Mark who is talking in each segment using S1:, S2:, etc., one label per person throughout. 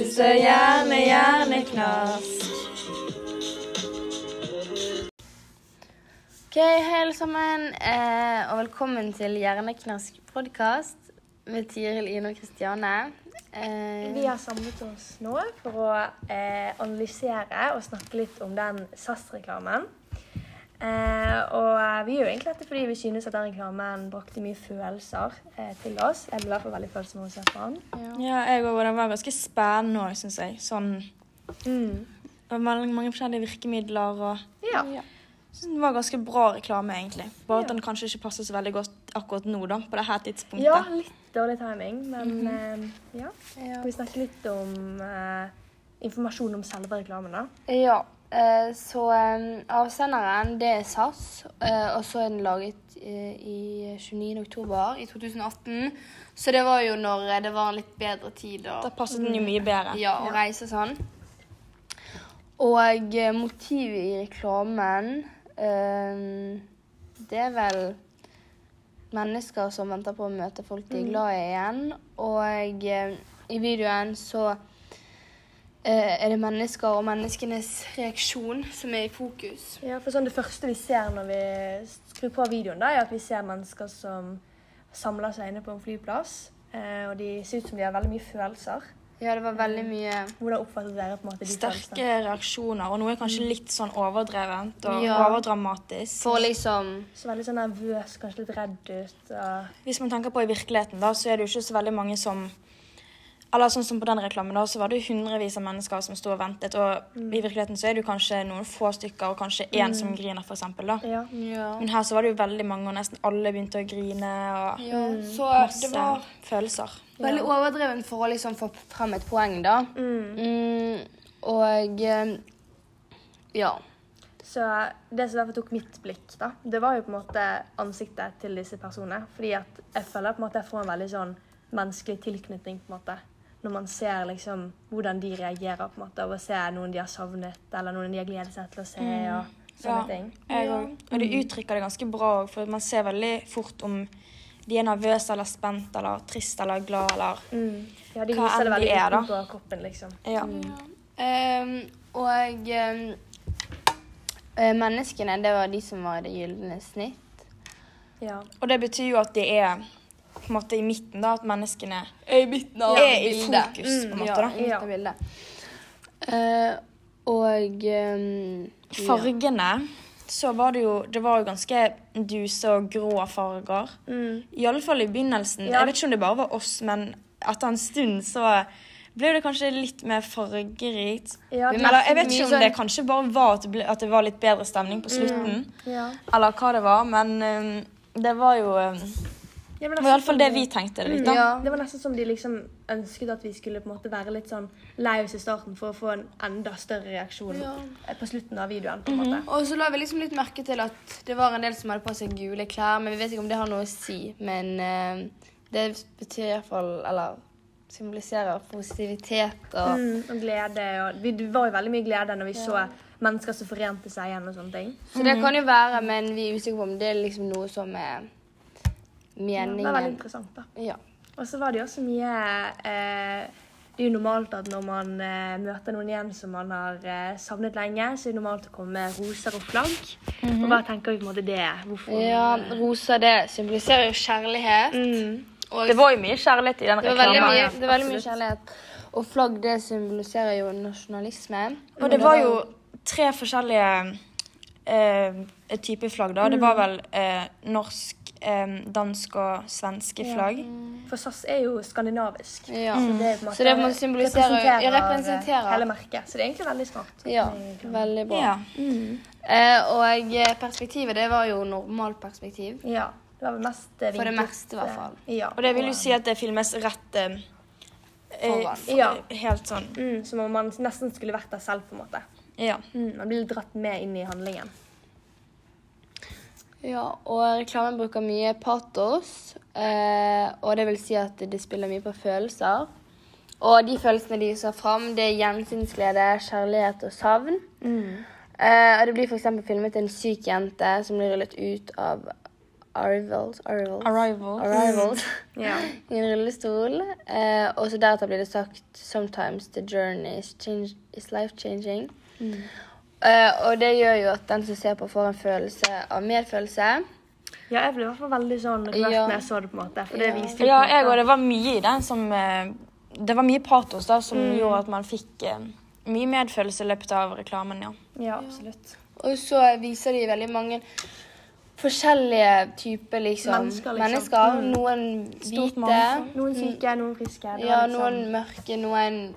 S1: Siste gjerne knask. Ok, hei alle sammen, eh, og velkommen til Hjerneknask podkast med Tiril, Ine og Kristiane. Eh,
S2: Vi har samlet oss nå for å eh, analysere og snakke litt om den SAS-reklamen. Eh, og eh, vi gjør egentlig dette fordi vi synes at den reklamen brakte mye følelser eh, til oss. Jeg ble i veldig følsom av å se på den.
S3: Ja, jeg òg. Den var ganske spennende òg, syns jeg. Sånn
S2: Mm.
S3: Det var veldig mange forskjellige virkemidler og
S2: Ja.
S1: ja.
S3: så Det var ganske bra reklame, egentlig. Bare at den kanskje ikke passer så veldig godt akkurat nå, da, på det her tidspunktet.
S2: ja, litt dårlig timing, men
S3: Mhm.
S2: eh, ja.
S1: Ja.
S2: Skal vi snakke litt om eh, informasjon om selve reklamen, da?
S1: Ja, så eh, avsenderen det er SAS, eh, og så er den laget eh, i 29. oktober i 2018. Så det var jo når det var en litt bedre tid
S3: Da passet den jo mye bedre.
S1: ja, å reise sånn. Og motivet i reklamen Det er vel mennesker som venter på å møte folk de er glad i igjen. Og i videoen så er det mennesker og menneskenes reaksjon som er i fokus.
S2: Ja, for sånn Det første vi ser når vi skrur på videoen, da, er at vi ser mennesker som samler seg inne på en flyplass. Eh, og de ser ut som de har veldig mye følelser.
S1: Ja, det var veldig mye
S2: Hvordan oppfattet dere på en måte de
S3: Sterke
S2: følelsene?
S3: reaksjoner, og noe er kanskje litt sånn overdrevent og
S1: Ja.
S3: overdramatisk.
S1: For liksom
S2: Så veldig sånn nervøs, kanskje litt redd ut. Og...
S3: Hvis man tenker på i virkeligheten, da, så er det jo ikke så veldig mange som Eller sånn som på den reklamen, da, så var det hundrevis av mennesker som sto og ventet. Og i virkeligheten så er det jo kanskje noen få stykker, og kanskje én som griner, for eksempel, da.
S2: Ja.
S1: Ja.
S3: Men her så var det jo veldig mange, og nesten alle begynte å grine. og
S1: ja. Så
S3: Masse
S1: det var
S3: følelser.
S1: veldig overdreven for å liksom få frem et poeng, da. Mm, og eh, ja.
S2: Så det som derfor tok mitt blikk, da, det var jo på en måte ansiktet til disse personene. Fordi at jeg føler på en måte jeg får en veldig sånn menneskelig tilknytning på en måte. Når man ser liksom hvordan de reagerer på en måte, og ser noen de har savnet, eller noen de har gledet seg til å se, og sånne
S3: Ja.
S2: ting.
S3: Jeg
S1: Ja.
S3: òg. Og de uttrykker det ganske bra òg, for man ser veldig fort om de er nervøse eller spent eller trist eller glad eller
S2: Mm. Ja, de
S3: Hva
S2: viser det
S3: enn de
S2: veldig
S3: er, da.
S2: kroppen, liksom.
S3: Ja.
S1: Ehm, og ehm, eh, menneskene, det var de som var det gylne snitt.
S2: Ja.
S3: Og det betyr jo at de er på en måte i midten, da. At menneskene
S1: I midten av
S3: er i
S1: bildet.
S3: fokus, på en måte.
S1: Ja,
S3: da.
S1: i midten av bildet. Eh, og ja.
S3: Fargene så var det jo Det var jo ganske duse og grå farger.
S2: Mm.
S3: I alle fall i begynnelsen.
S2: Ja.
S3: Jeg vet ikke om det bare var oss, men etter en stund så ble det kanskje litt mer fargerikt.
S2: Ja,
S3: Eller jeg vet ikke om
S1: sånn-
S3: det kanskje bare var at det, ble, at det var litt bedre stemning på slutten.
S2: ja.
S3: Eller hva det var, men um, det var jo um, Det var iallfall det vi tenkte det
S2: Mm,
S3: litt, da.
S1: Ja.
S2: Det var nesten som de liksom ønsket at vi skulle på en måte være litt sånn lei i starten for å få en enda større reaksjon
S1: Ja.
S2: eh, på slutten av videoen. på en måte.
S1: Og så la vi liksom litt merke til at det var en del som hadde på seg gule klær, men vi vet ikke om det har noe å si. Men uh, det betyr iallfall Eller symboliserer positivitet og
S2: Mm, og glede. Og, vi, det var jo veldig mye glede når vi så mennesker som forente seg igjen og sånne ting.
S1: Så det kan jo være, men vi er usikre på om det er liksom noe som er
S2: Ja, det var veldig interessant, da.
S1: Ja.
S2: Og så var det jo også mye eh, Det er jo normalt at når man eh, møter noen igjen som man har eh, savnet lenge, så er det normalt å komme med roser og flagg. Og hva tenker vi på en måte det? Hvorfor?
S1: ja, roser det symboliserer jo kjærlighet.
S2: Mm.
S1: Og
S3: Det var jo mye kjærlighet i den
S1: det var veldig
S3: reklamen.
S1: det var veldig mye kjærlighet. Og flagg, det symboliserer jo nasjonalisme.
S3: Og det var jo tre forskjellige eh, typer flagg, da. Det var vel eh, norsk, dansk og svenske flagg.
S2: For SAS er jo skandinavisk.
S1: Ja.
S2: Så det, er på en måte
S1: Så det må symbolisere- ja,
S2: representerer,
S1: representerer.
S2: hele merket. Så det er egentlig veldig smart.
S1: Ja, veldig bra.
S3: Ja.
S1: Eh, og eh, perspektivet, det var jo normalperspektiv.
S2: Ja. Det var vel mest vinket.
S1: For det meste, i hvert fall.
S2: eh, Ja.
S3: Og det vil jo si at det filmes rett eh, eh,
S1: Foran.
S2: Ja.
S3: Helt sånn.
S2: Mm, som om man nesten skulle vært der selv, på en måte.
S3: Ja.
S2: Mm, man blir dratt med inn i handlingen.
S1: Ja, og reklamen bruker mye patos. Eh, og det vil si at det spiller mye på følelser. Og de følelsene de viser fram, det er gjensynsglede, kjærlighet og savn. Eh, og det blir f.eks. filmet en syk jente som blir rullet ut av arrivals, arrivals,
S3: Arrivals.
S1: arrivals
S2: yeah.
S1: i en rullestol. Eh, og så deretter blir det sagt 'Sometimes the journey is, change, is life changing'. Eh, og det gjør jo at den som ser på, får en følelse av medfølelse.
S2: ja, jeg ble i hvert fall veldig sånn rørt
S1: Ja.
S2: når jeg så det, på en måte. For det
S1: Ja.
S2: viste jo
S3: Ja, jeg òg. det var mye i den som eh, Det var mye patos da, som gjorde at man fikk eh, mye medfølelse i løpet av reklamen, ja.
S2: Ja, absolutt.
S1: Og så viser de veldig mange forskjellige typer liksom,
S2: Mennesker, liksom.
S1: mennesker.
S2: Mm.
S1: Noen hvite.
S2: Noen syke, noen friske.
S1: ja,
S2: liksom-
S1: noen mørke, noen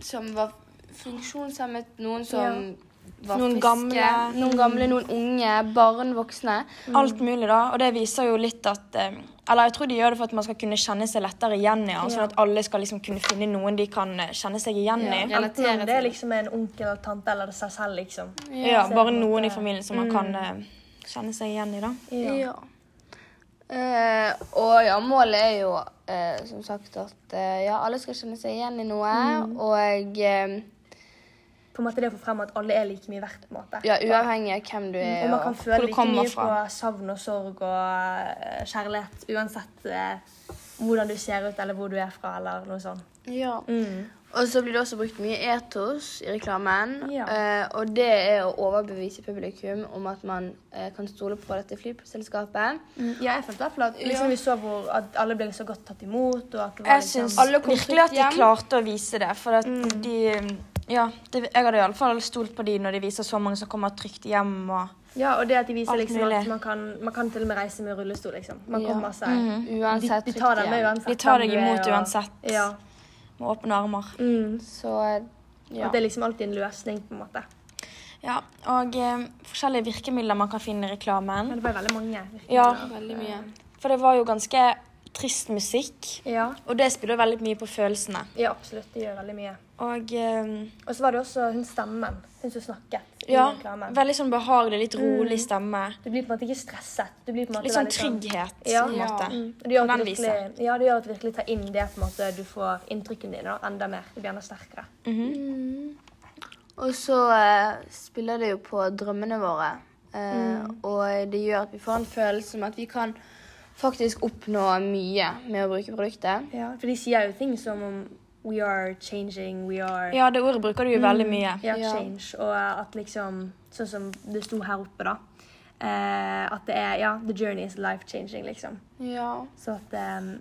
S1: som var funksjonshemmet, noen som var
S3: Noen
S1: friske.
S3: gamle.
S1: Noen gamle, noen unge, barn, voksne.
S3: Alt mulig, da. Og det viser jo litt at eh, Eller jeg tror de gjør det for at man skal kunne kjenne seg lettere igjen i Ja. sånn at alle skal liksom kunne finne noen de kan eh, kjenne seg igjen
S1: Ja.
S3: i.
S2: Enten det er
S1: til.
S2: liksom en onkel eller tante eller seg selv, liksom.
S3: Ja,
S2: ja
S3: bare noen i familien som man kan eh, kjenne seg igjen i, da.
S1: Ja. Uh, og ja, målet er jo uh, som sagt at uh, ja, alle skal kjenne seg igjen i noe. Og eh,
S2: På en måte det å få frem at alle er like mye verdt, på en måte.
S1: ja, uavhengig av hvem du er.
S2: Og man kan
S1: og-
S2: føle like mye
S3: fra.
S2: på savn og sorg og eh, kjærlighet uansett eh, hvordan du ser ut eller hvor du er fra, eller noe sånt.
S1: ja.
S2: Mm.
S1: Og så blir det også brukt mye etos i reklamen.
S2: Ja.
S1: Eh, og det er å overbevise publikum om at man eh, kan stole på dette flyselskapet.
S2: Ja, jeg følte derfor at liksom, vi så hvor at alle ble så godt tatt imot. og at det var
S3: Jeg
S2: liksom...
S3: syns virkelig at de klarte å vise det. For at de Ja, det, jeg hadde iallfall stolt på de når de viser så mange som kommer trygt hjem. og
S2: Ja, og det at de viser
S3: Alt
S2: liksom at man kan, man kan til og med reise med rullestol, liksom. Man
S1: Ja.
S2: kommer seg
S1: Uansett
S2: de, de tar deg med uansett.
S3: De tar deg imot
S2: og-
S3: uansett.
S2: Ja.
S3: med åpne armer.
S2: Mm.
S1: Så ja.
S2: At det er liksom alltid en løsning, på en måte.
S3: Ja, og eh, forskjellige virkemidler man kan finne i reklamen.
S2: Men det var veldig mange. Virkemidler.
S3: Ja,
S1: Veldig mye.
S3: for det var jo ganske trist musikk.
S2: Ja.
S3: Og det spiller veldig mye på følelsene.
S2: ja, absolutt. Det gjør veldig mye.
S3: Og um,
S2: Og så var det også hun stemmen. Hun som snakket
S3: ja,
S2: reklamen.
S3: veldig sånn behagelig, litt rolig stemme.
S2: Du blir på en måte ikke stresset. Du blir på en måte
S3: Litt sånn trygghet,
S2: Ja.
S3: på en måte.
S2: Mm. Det gjør, at
S3: den
S2: du virkelig, ja, det gjør at du virkelig tar inn det på en måte du får inntrykkene dine enda mer. Det blir enda sterkere.
S1: Og så uh, spiller det jo på drømmene våre. Eh, Og det gjør at vi får en følelse om at vi kan faktisk oppnå mye med å bruke produktet.
S2: Ja, for de sier jo ting som om We are changing, we are
S3: Ja, det ordet bruker du jo veldig mye.
S2: Ja, change. Og at liksom Sånn som det sto her oppe, da. Eh, at det er Ja, the journey is life changing, liksom.
S1: Ja.
S2: Så at eh,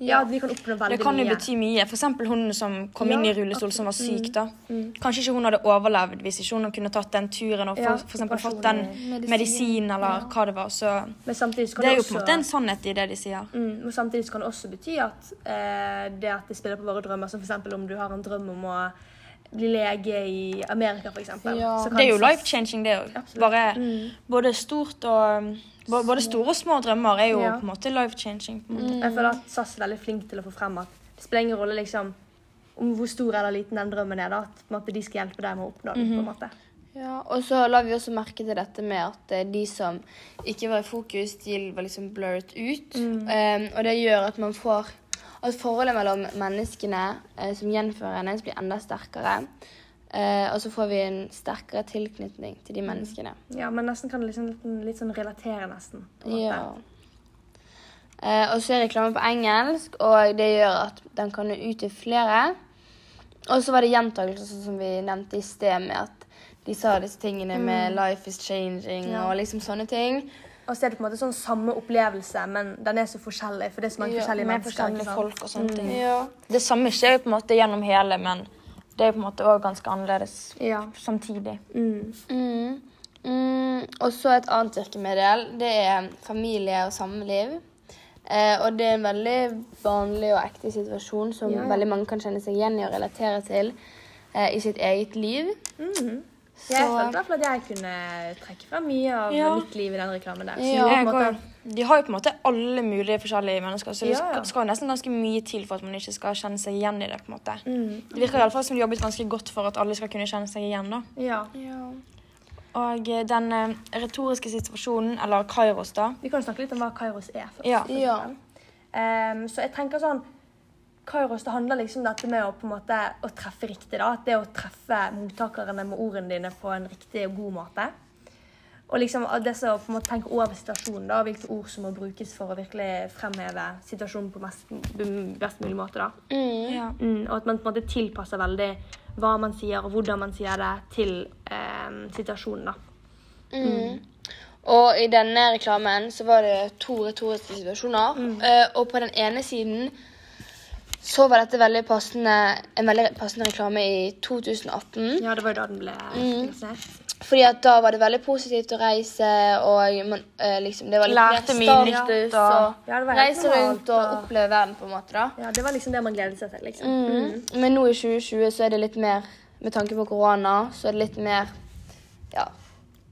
S2: Ja, vi kan oppnå veldig
S3: Det kan jo
S2: mye.
S3: bety mye. Eksempel hun som kom inn i rullestol som var syk. da.
S2: Mm.
S3: Kanskje ikke hun hadde overlevd hvis ikke hun kunne tatt den turen og for, for eksempel fått den
S1: Medisin.
S3: eller hva det var. Så
S2: Men kan
S3: det er jo på en måte en sannhet i det de sier.
S2: Mm, men samtidig kan det også bety at eh, det at det spiller på våre drømmer, som f.eks. om du har en drøm om å lege i Amerika, f.eks.
S1: Ja.
S3: Det er jo life-changing, det òg. Bare
S2: Mm.
S3: både stort og Både store og små drømmer er jo
S2: Ja.
S3: på en måte life-changing. på en måte.
S2: Jeg føler at SAS er veldig flink til å få frem at det spiller ingen rolle liksom, om hvor stor eller liten den drømmen er. da, At på en måte, de skal hjelpe deg med å oppnå den. på en måte.
S1: Ja, og så la vi også merke til dette med at eh, de som ikke var i fokus, de var liksom blurret ut. Eh, og det gjør at man får at forholdet mellom menneskene eh, som gjenfører hennes, blir enda sterkere. Eh, og så får vi en sterkere tilknytning til de menneskene.
S2: Ja, Men nesten kan det liksom litt, litt sånn relatere, nesten.
S1: Ja. Eh, og så er reklame på engelsk, og det gjør at den kan nå ut til flere. Og så var det gjentakelser, sånn som vi nevnte i sted, med at de sa disse tingene med 'life is changing' og liksom sånne ting.
S2: Og så er det på en måte sånn samme opplevelse, men den er så forskjellig. For det er så mange
S1: Ja,
S2: forskjellige mennesker.
S3: forskjellige folk og sånne ting.
S1: Ja.
S3: Det samme skjer jo på en måte gjennom hele, men det er på en måte òg ganske annerledes
S2: Ja.
S3: samtidig.
S2: Mm.
S1: Mm. Mm. Og så et annet virkemiddel. Det er familie og samliv. Eh, og det er en veldig vanlig og ekte situasjon som
S2: Ja, ja.
S1: veldig mange kan kjenne seg igjen i og relatere til eh, i sitt eget liv.
S2: Mhm.
S1: Så-
S2: Jeg følte i hvert fall at jeg kunne trekke frem mye av
S3: Ja.
S2: mitt liv i den reklamen der. Så
S1: Ja,
S2: måte,
S3: de har jo på en måte alle mulige forskjellige mennesker, så det
S2: Ja,
S3: skal, skal nesten ganske mye til for at man ikke skal kjenne seg igjen i det. på en måte.
S2: mm.
S3: Det virker i alle fall som de jobbet ganske godt for at alle skal kunne kjenne seg igjen. da.
S2: Ja.
S3: Og eh, den eh, retoriske situasjonen, eller Kairos, da.
S2: Vi kan snakke litt om hva Kairos er. først.
S3: Ja.
S1: Ja.
S2: Ehm, så jeg tenker sånn Kairos det handler liksom om dette med å på en måte å treffe riktig. da, at Det å treffe mottakerne med ordene dine på en riktig og god måte. Og liksom det som på en måte tenke over situasjonen, da, hvilke ord som må brukes for å virkelig fremheve situasjonen på mest, best mulig måte. da.
S3: Ja.
S2: Mm, og at man på en måte tilpasser veldig hva man sier, og hvordan man sier det, til eh, situasjonen. da.
S1: Mm. Og i denne reklamen så var det to retoriske situasjoner. Eh, og på den ene siden så var dette veldig passende, en veldig passende reklame i 2018.
S2: Ja, det var jo da den ble lansert.
S1: Fordi at da var det veldig positivt å reise, og man, eh, liksom, det var litt
S3: Lærte mye nytt, og-
S2: Ja, det var helt
S1: reise rundt og
S2: og-
S1: oppleve verden, på en måte. da.
S2: Ja, Det var liksom det man gledet seg til. liksom.
S1: Mm. Men nå i 2020 så er det litt mer Med tanke på korona, så er det litt mer Ja.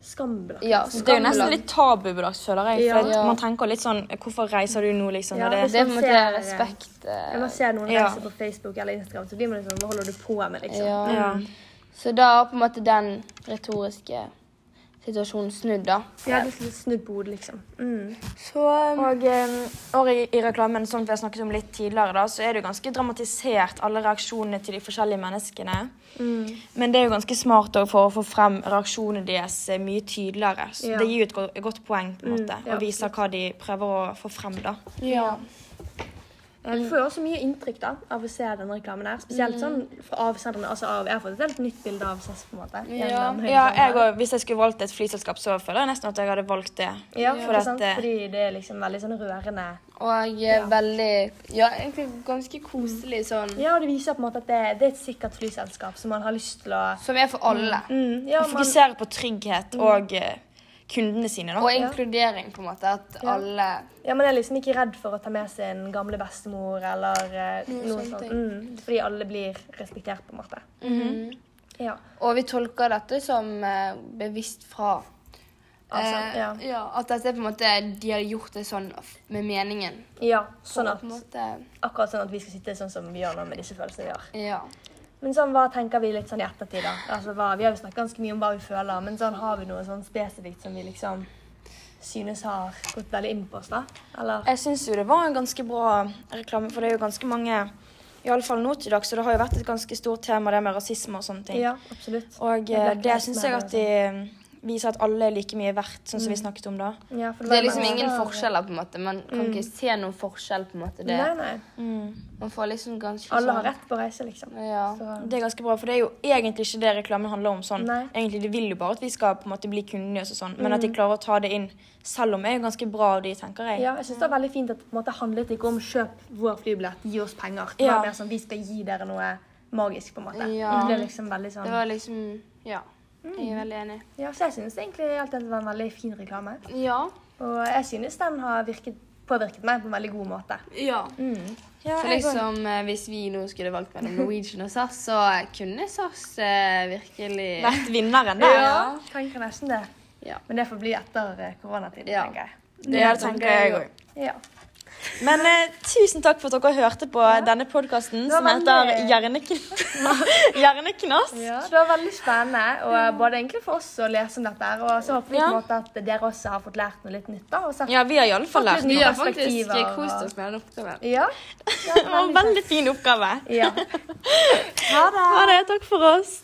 S2: Skambelagt.
S1: ja
S3: Det er jo nesten litt tabubelagt, føler jeg. For
S2: Ja.
S3: man tenker litt sånn Hvorfor reiser du nå, liksom?
S2: Ja,
S3: det,
S1: Det er på en måte respekt. eh,
S2: Når man ser noen
S3: Ja.
S2: reise på Facebook eller Instagram, så blir man liksom Hva holder du på med, liksom?
S1: Ja.
S3: Ja.
S1: Så da på en måte den retoriske situasjonen snudd, da.
S2: Ja, det er snudd på hodet, liksom. Mm.
S1: Så um,
S3: Og, eh, og i, i reklamen, som vi har snakket om litt tidligere, da, så er det jo ganske dramatisert, alle reaksjonene til de forskjellige menneskene.
S2: Mm.
S3: Men det er jo ganske smart også for å få frem reaksjonene deres eh, mye tydeligere. Så
S2: Ja.
S3: Det gir jo et, godt, et godt poeng på en måte,
S2: ja,
S3: og viser hva de prøver å få frem. da.
S1: ja.
S2: Eh, Du får jo også mye inntrykk da, av å se den reklamen der. Spesielt sånn fra avsenderne. Altså av, jeg har fått et helt nytt bilde av SAS, på en måte.
S1: Ja.
S3: Ja, jeg, også, Hvis jeg skulle valgt et flyselskap, så føler jeg nesten at jeg hadde valgt det.
S2: Ja,
S3: For at, eh,
S2: Fordi det er liksom veldig sånn rørende.
S1: Og ja. veldig Ja, egentlig ganske koselig sånn.
S2: Ja, og det viser på en måte at det, det er et sikkert flyselskap som man har lyst til å
S1: Som er for alle.
S2: mm, ja, man,
S3: på trygghet og eh, kundene sine. da.
S1: Og inkludering, på en måte. At
S2: Ja.
S1: alle
S2: ja, man er liksom ikke redd for å ta med sin gamle bestemor eller eh,
S1: Noe
S2: noe sånt. Mm, fordi alle blir respektert, på en måte.
S1: Mhm.
S2: Ja.
S1: Og vi tolker dette som eh, bevisst fra
S2: Altså,
S1: eh,
S2: ja.
S1: ja. At dette er på en måte De har gjort det sånn med meningen.
S2: ja, sånn at
S1: på en måte
S2: Akkurat sånn at vi skal sitte sånn som vi gjør nå med disse følelsene vi har.
S1: Ja.
S2: Men sånn, hva tenker vi litt sånn i ettertid, da? Altså, hva, vi har jo snakket ganske mye om hva vi føler, men sånn har vi noe sånn spesifikt som vi liksom synes har gått veldig inn på oss, da? Eller?
S3: Jeg syns jo det var en ganske bra reklame, for det er jo ganske mange Iallfall nå til dags, så det har jo vært et ganske stort tema, det med rasisme og sånne ting.
S2: Ja, absolutt.
S3: Og
S2: Det
S3: eh, det syns jeg at de viser at alle er like mye verdt, sånn som vi snakket om da.
S2: Ja, for
S1: Det er liksom ingen forskjeller, på en måte. Man kan ikke se noen forskjell, på en måte. Det,
S2: Nei, nei.
S1: man får liksom ganske
S2: Alle har
S1: sånn
S2: rett på reise, liksom.
S1: Ja.
S2: Så,
S3: Det er ganske bra, for det er jo egentlig ikke det reklamen handler om. sånn.
S2: Nei.
S3: Egentlig De vil jo bare at vi skal på en måte bli kundene, og sånn, men at de klarer å ta det inn selv om, er jo ganske bra av de, tenker jeg.
S2: ja, jeg synes det er veldig fint at det på en måte handlet ikke om kjøp vår flybillett, gi oss penger. Det
S3: Ja.
S2: var mer sånn, vi skal gi dere noe magisk, på en måte.
S1: Ja.
S2: Det ble liksom veldig sånn...
S1: Det var liksom Ja. Jeg er veldig enig.
S2: Ja, så jeg synes egentlig alt dette var en veldig fin reklame.
S1: Ja.
S2: Og jeg synes den har virket, påvirket meg på en veldig god måte.
S1: Ja.
S3: Ja,
S1: så
S3: liksom, går-
S1: eh, Hvis vi nå skulle valgt mellom Norwegian og SAS, så kunne SAS eh, virkelig
S3: vært vinneren der.
S2: Ja, tenker nesten det.
S1: Ja.
S2: Men det får bli etter eh, koronatiden,
S1: Ja.
S2: tenker jeg.
S3: Det tenker jeg òg.
S2: Ja.
S3: Men eh, tusen takk for at dere hørte på denne podkasten som heter
S2: Hjerneknask.
S3: Hjernekn-
S2: Ja, det var veldig spennende, og eh, både egentlig for oss å lese om dette, og så håper vi på en måte at dere også har fått lært noe litt nytt. da, og sett,
S3: Ja, vi har iallfall lært noe.
S1: Vi har faktisk kost oss med den oppgaven.
S2: Ja.
S3: Det var en veldig fin oppgave.
S2: ja.
S3: Ha det. Takk for oss.